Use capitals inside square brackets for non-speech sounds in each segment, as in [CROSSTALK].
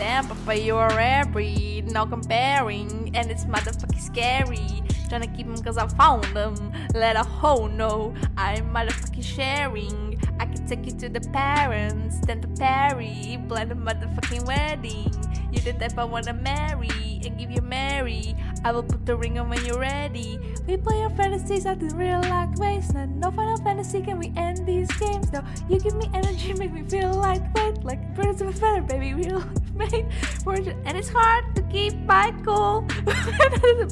Damn, Papa, you're every no comparing, and it's motherfucking scary. Trying to keep them cause I found them. Let a hoe know I'm motherfucking sharing. I can take you to the parents, then the Perry, plan a motherfucking wedding. You the type I wanna marry and give you Mary. I will put the ring on when you're ready. We play our fantasies out in real like wasteland. No final fantasy, can we end these games? No, you give me energy, make me feel lightweight, like birds of a feather, baby. We'll And it's hard to keep my cool. [LAUGHS]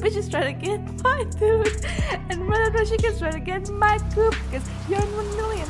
bitch is trying to get my dude. And brother, she can try to get my coop. Cause you're in one million,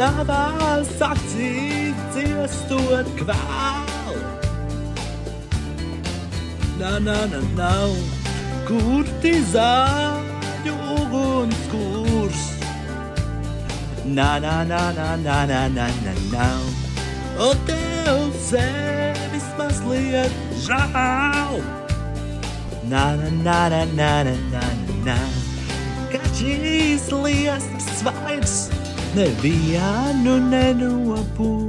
tavās acīs dziestot kvēl. Nā, nā, nā, nav kurtizāņu uguns kurs. Nā, nā, nā, nā, nā, nā, nā, nā, nav. O tev sevis mazliet žāl. Nā, nā, nā, nā, nā, nā, nā, nā. Kā šīs liesmas. Neviano, neno, apu